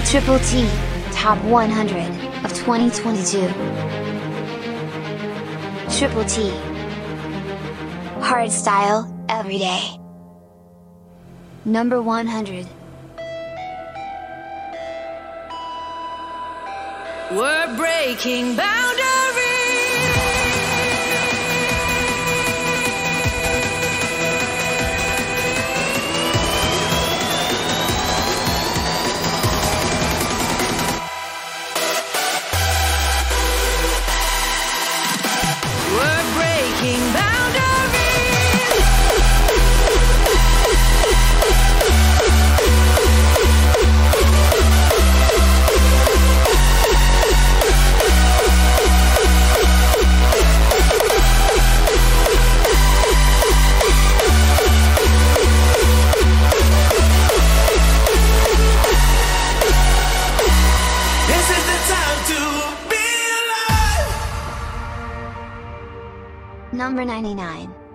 to Triple T, Top 100 of 2022. Triple T. Hard style, every day. Number 100. We're breaking boundaries. Number 99.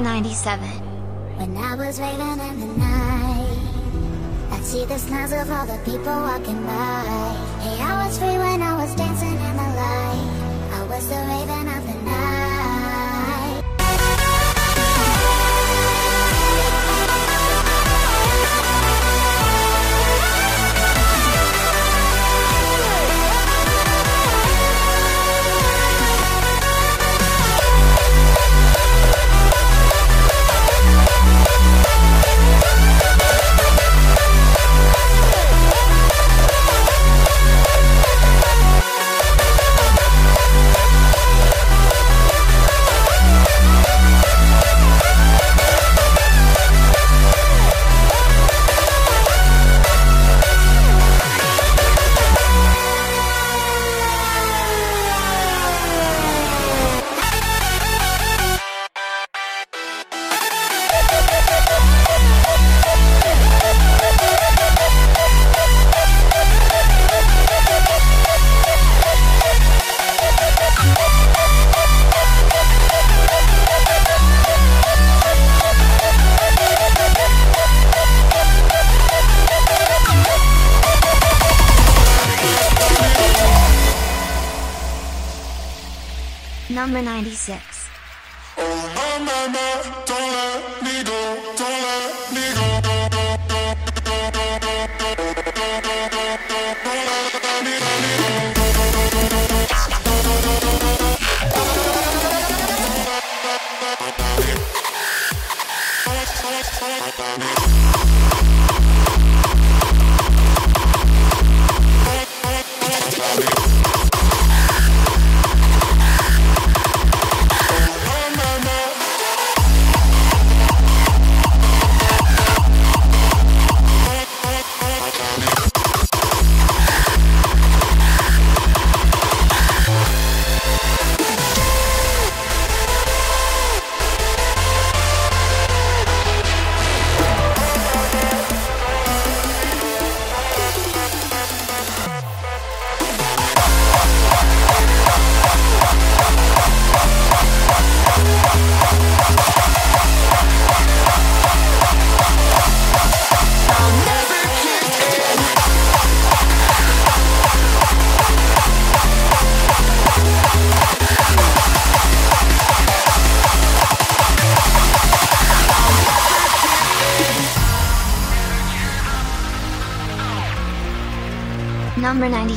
Number 97. When I was raving in the night, I'd see the smiles of all the people walking by. Hey, I was free when I was dancing in the light. I was the raven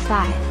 Number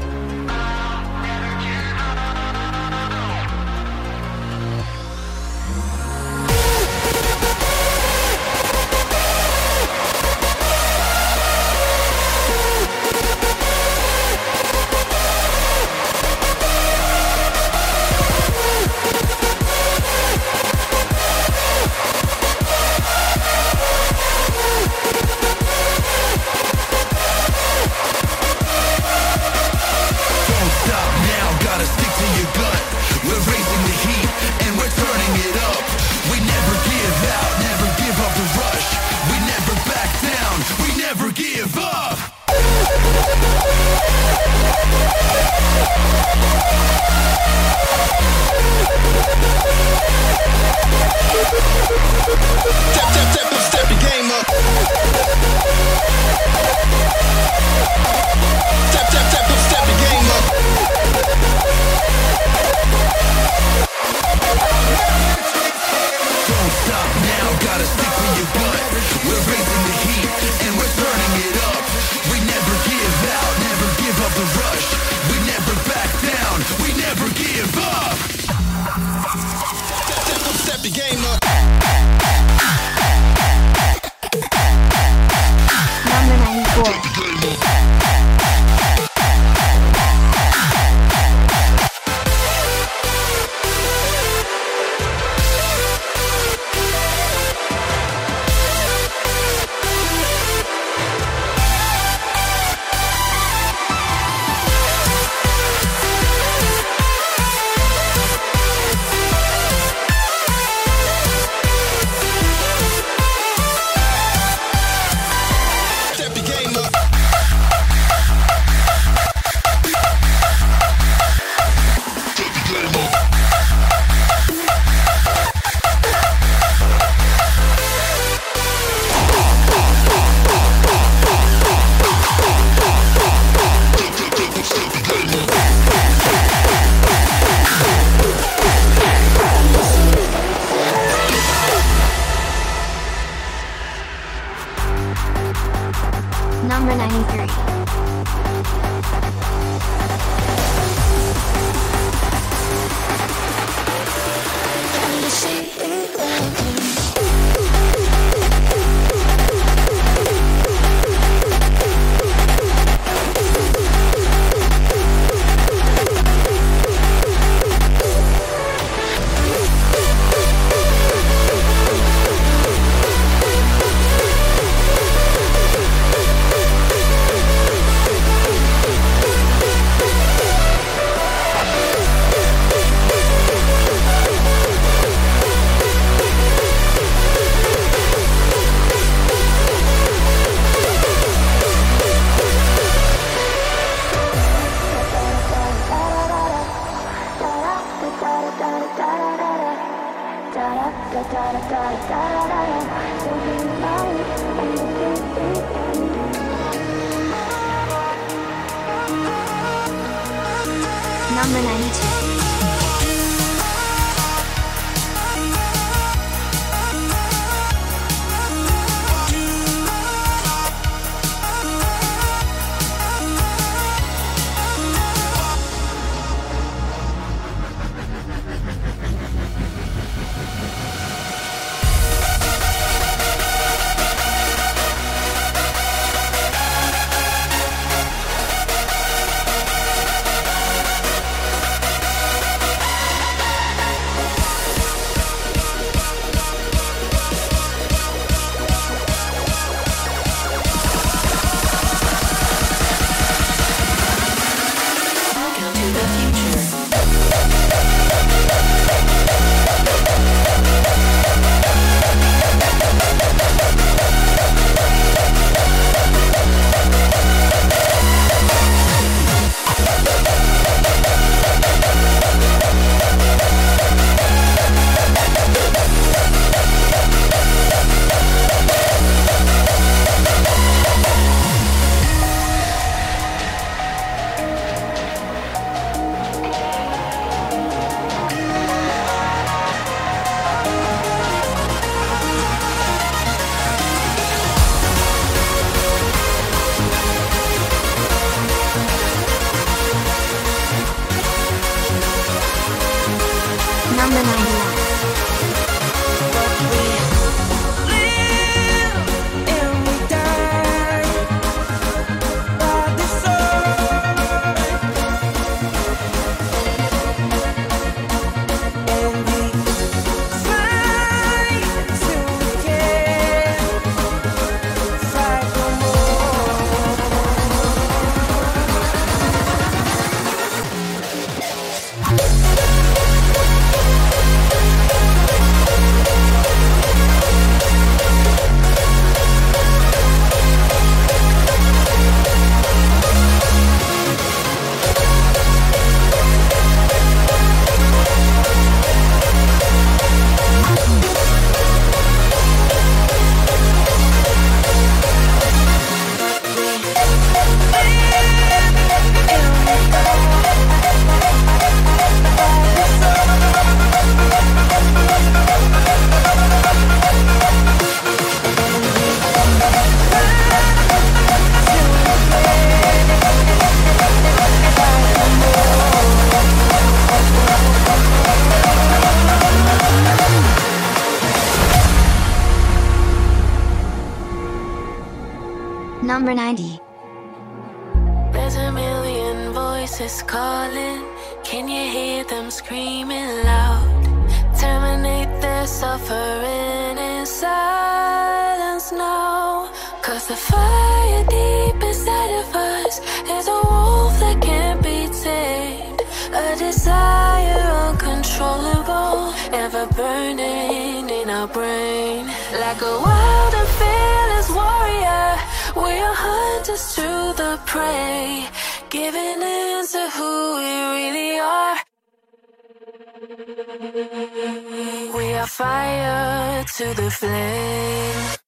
Number 90. There's a million voices calling. Can you hear them screaming loud? Terminate their suffering in silence now. Cause the fire deep inside of us is a wolf that can't be tamed. A desire uncontrollable, ever burning in our brain. Like a wild we are hunters to the prey, giving in to who we really are. We are fire to the flame.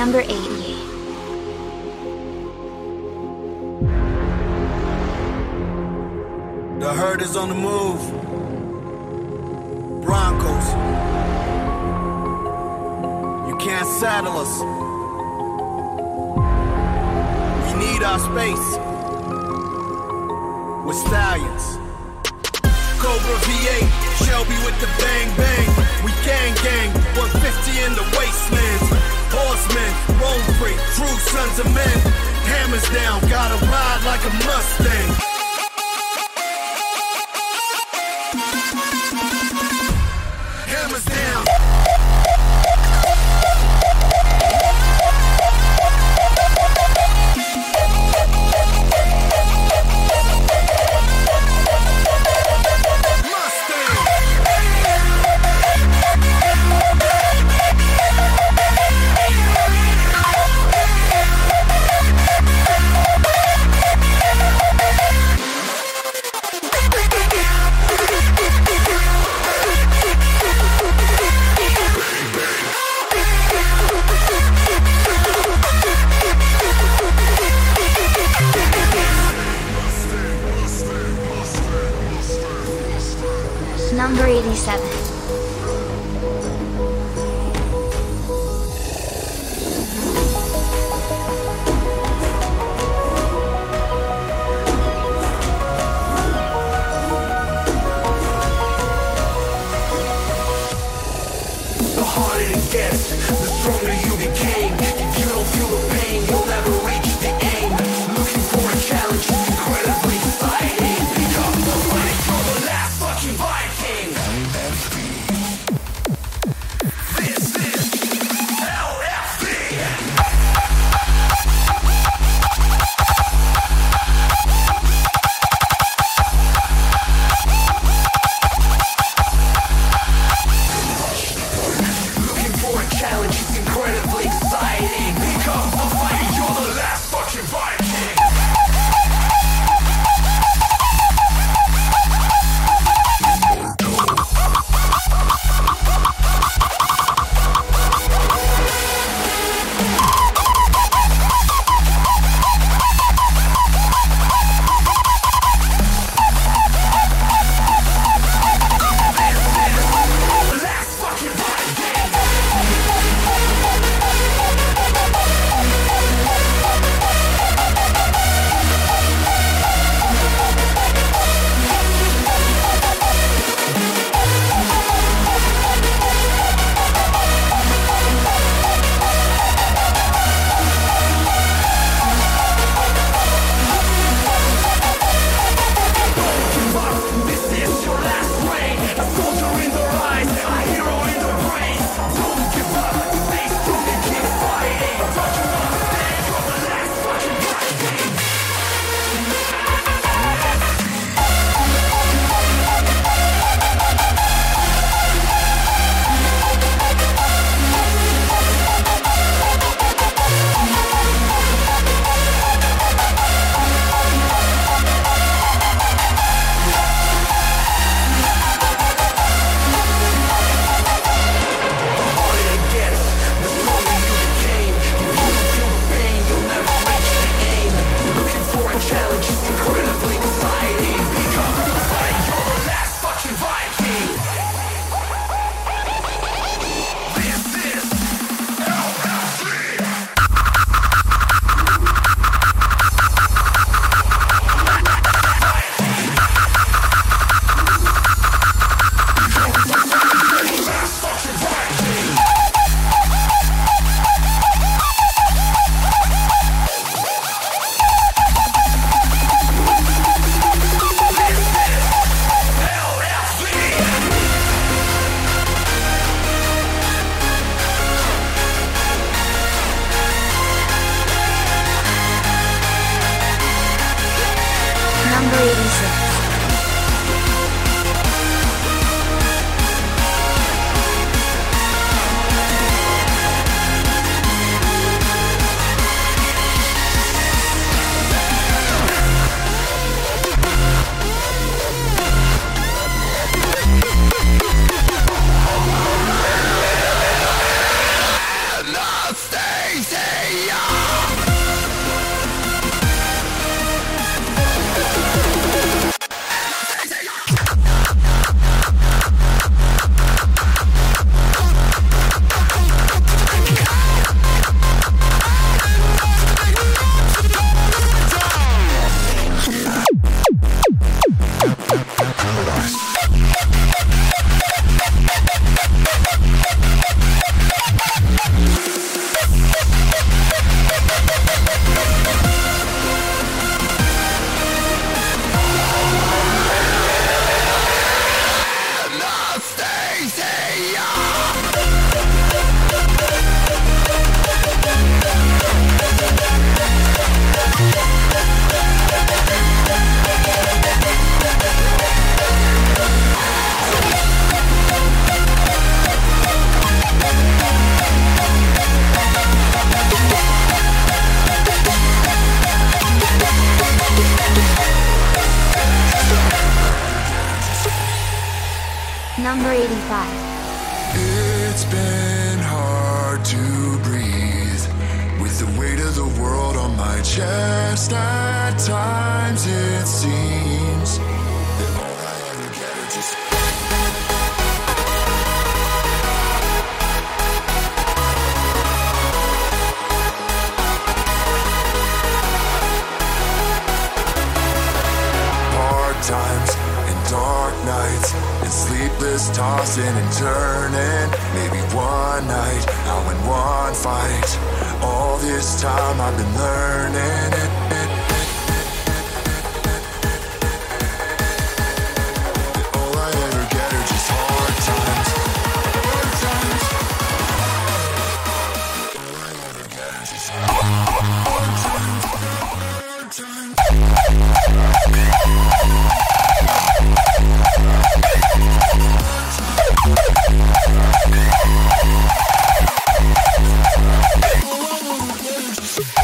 Number 88. The herd is on the move. Broncos. You can't saddle us. We need our space. We're stallions. Cobra V8, Shelby with the bang bang. We gang gang, 150 in the wastelands. Horsemen, roll free, true sons of men. Hammers down, gotta ride like a Mustang. Seven. Number 85. It's been hard to breathe with the weight of the world on my chest. At times it seems dark nights and sleepless tossing and turning. Maybe one night I'll win one fight. All this time I've been learning Stuck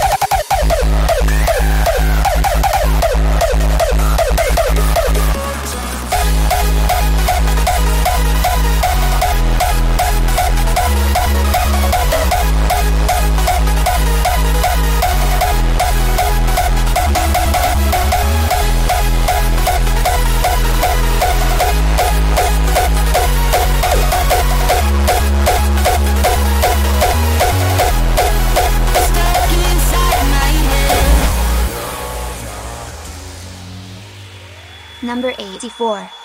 64.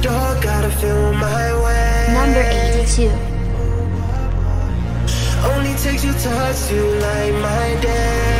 Always in the dark, gotta feel my way. Number 82. Only takes your touch to light my day.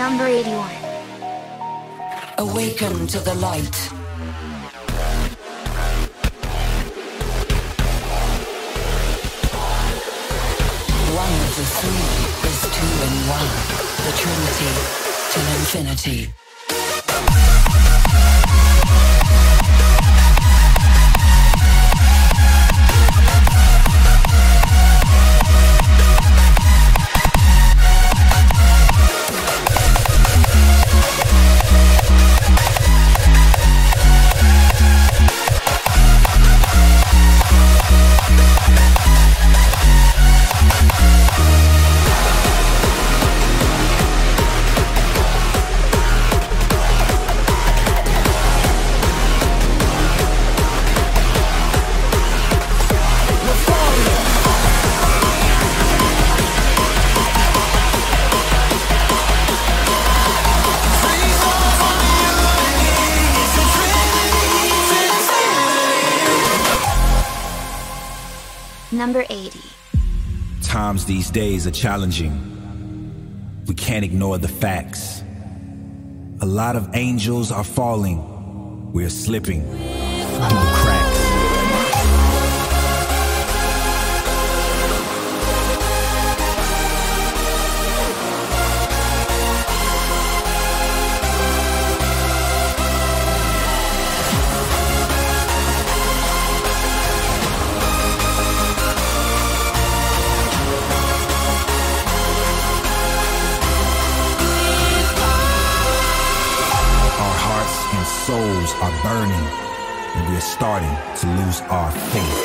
Number 81. Awaken to the light. One of the three is two in one. The Trinity till infinity. Number 80. Times these days are challenging. We can't ignore the facts. A lot of angels are falling. We're slipping through the cracks. To lose our faith.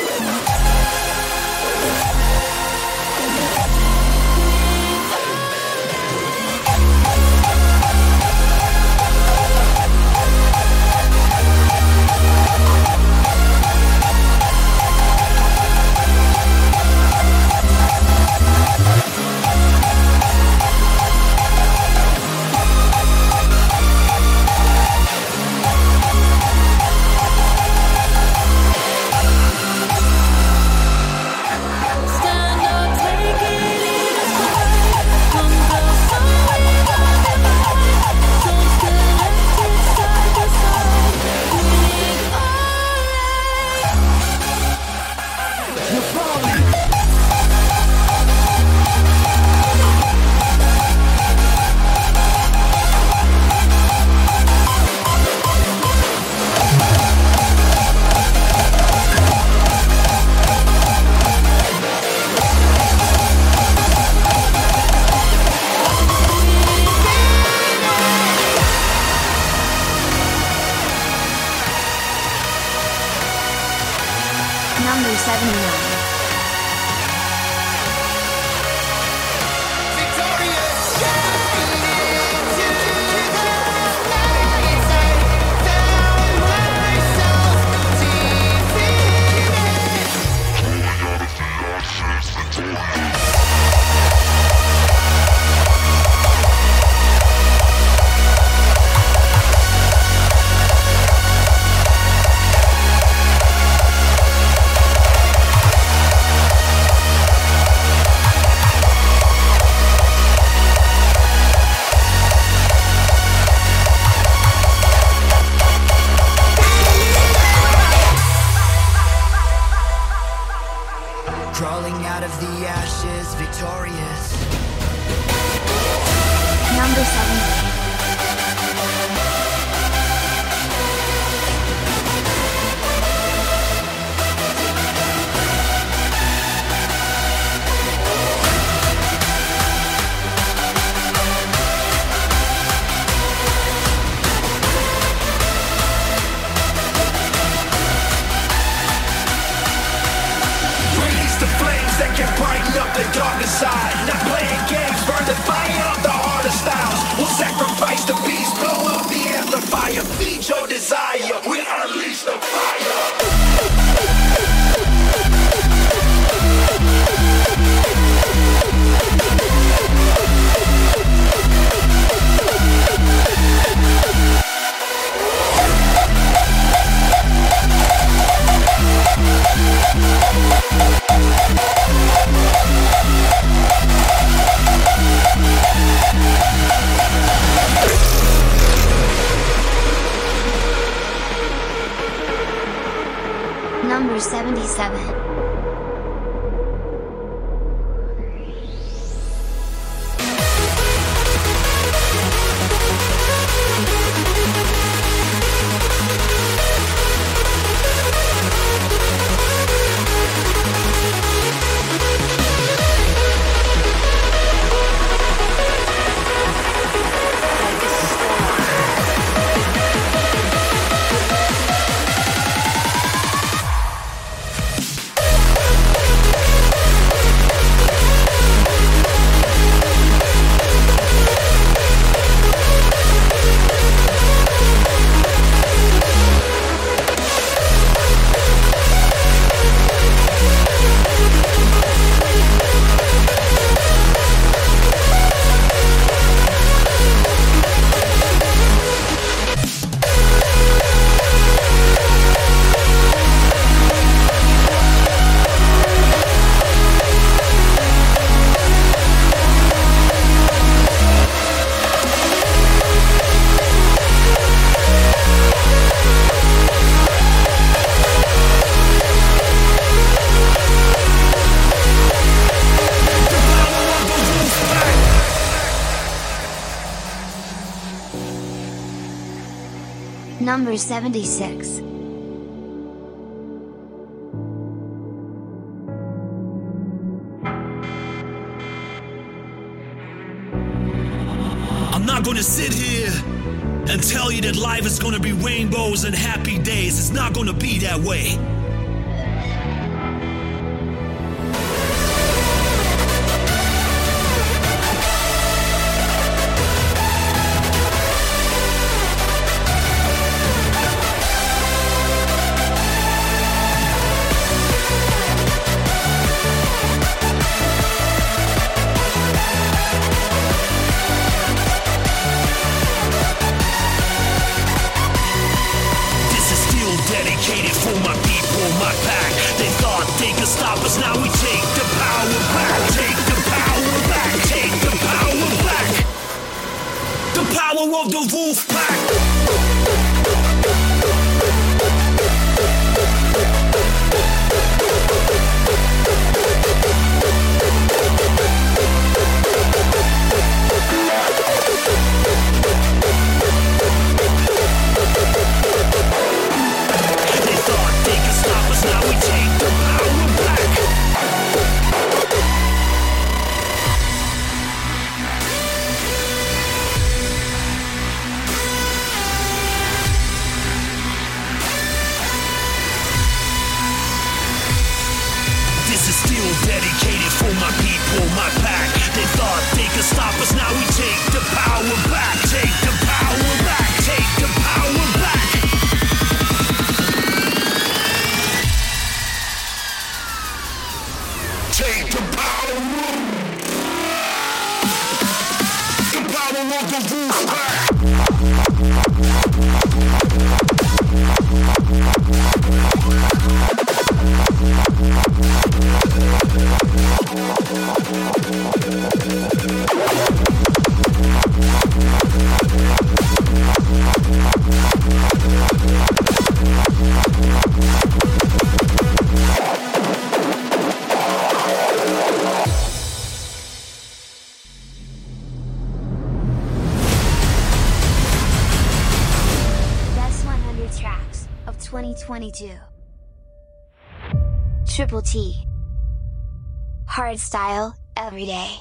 Number 76. I'm not gonna sit here and tell you that life is gonna be rainbows and happy days. It's not gonna be that way. Dedicated for my people, my pack. They thought they could stop us, now we take the power back. Take the power back. Take the power back. Take the power. The power of the wolf 2022. Triple T. Hardstyle, every day.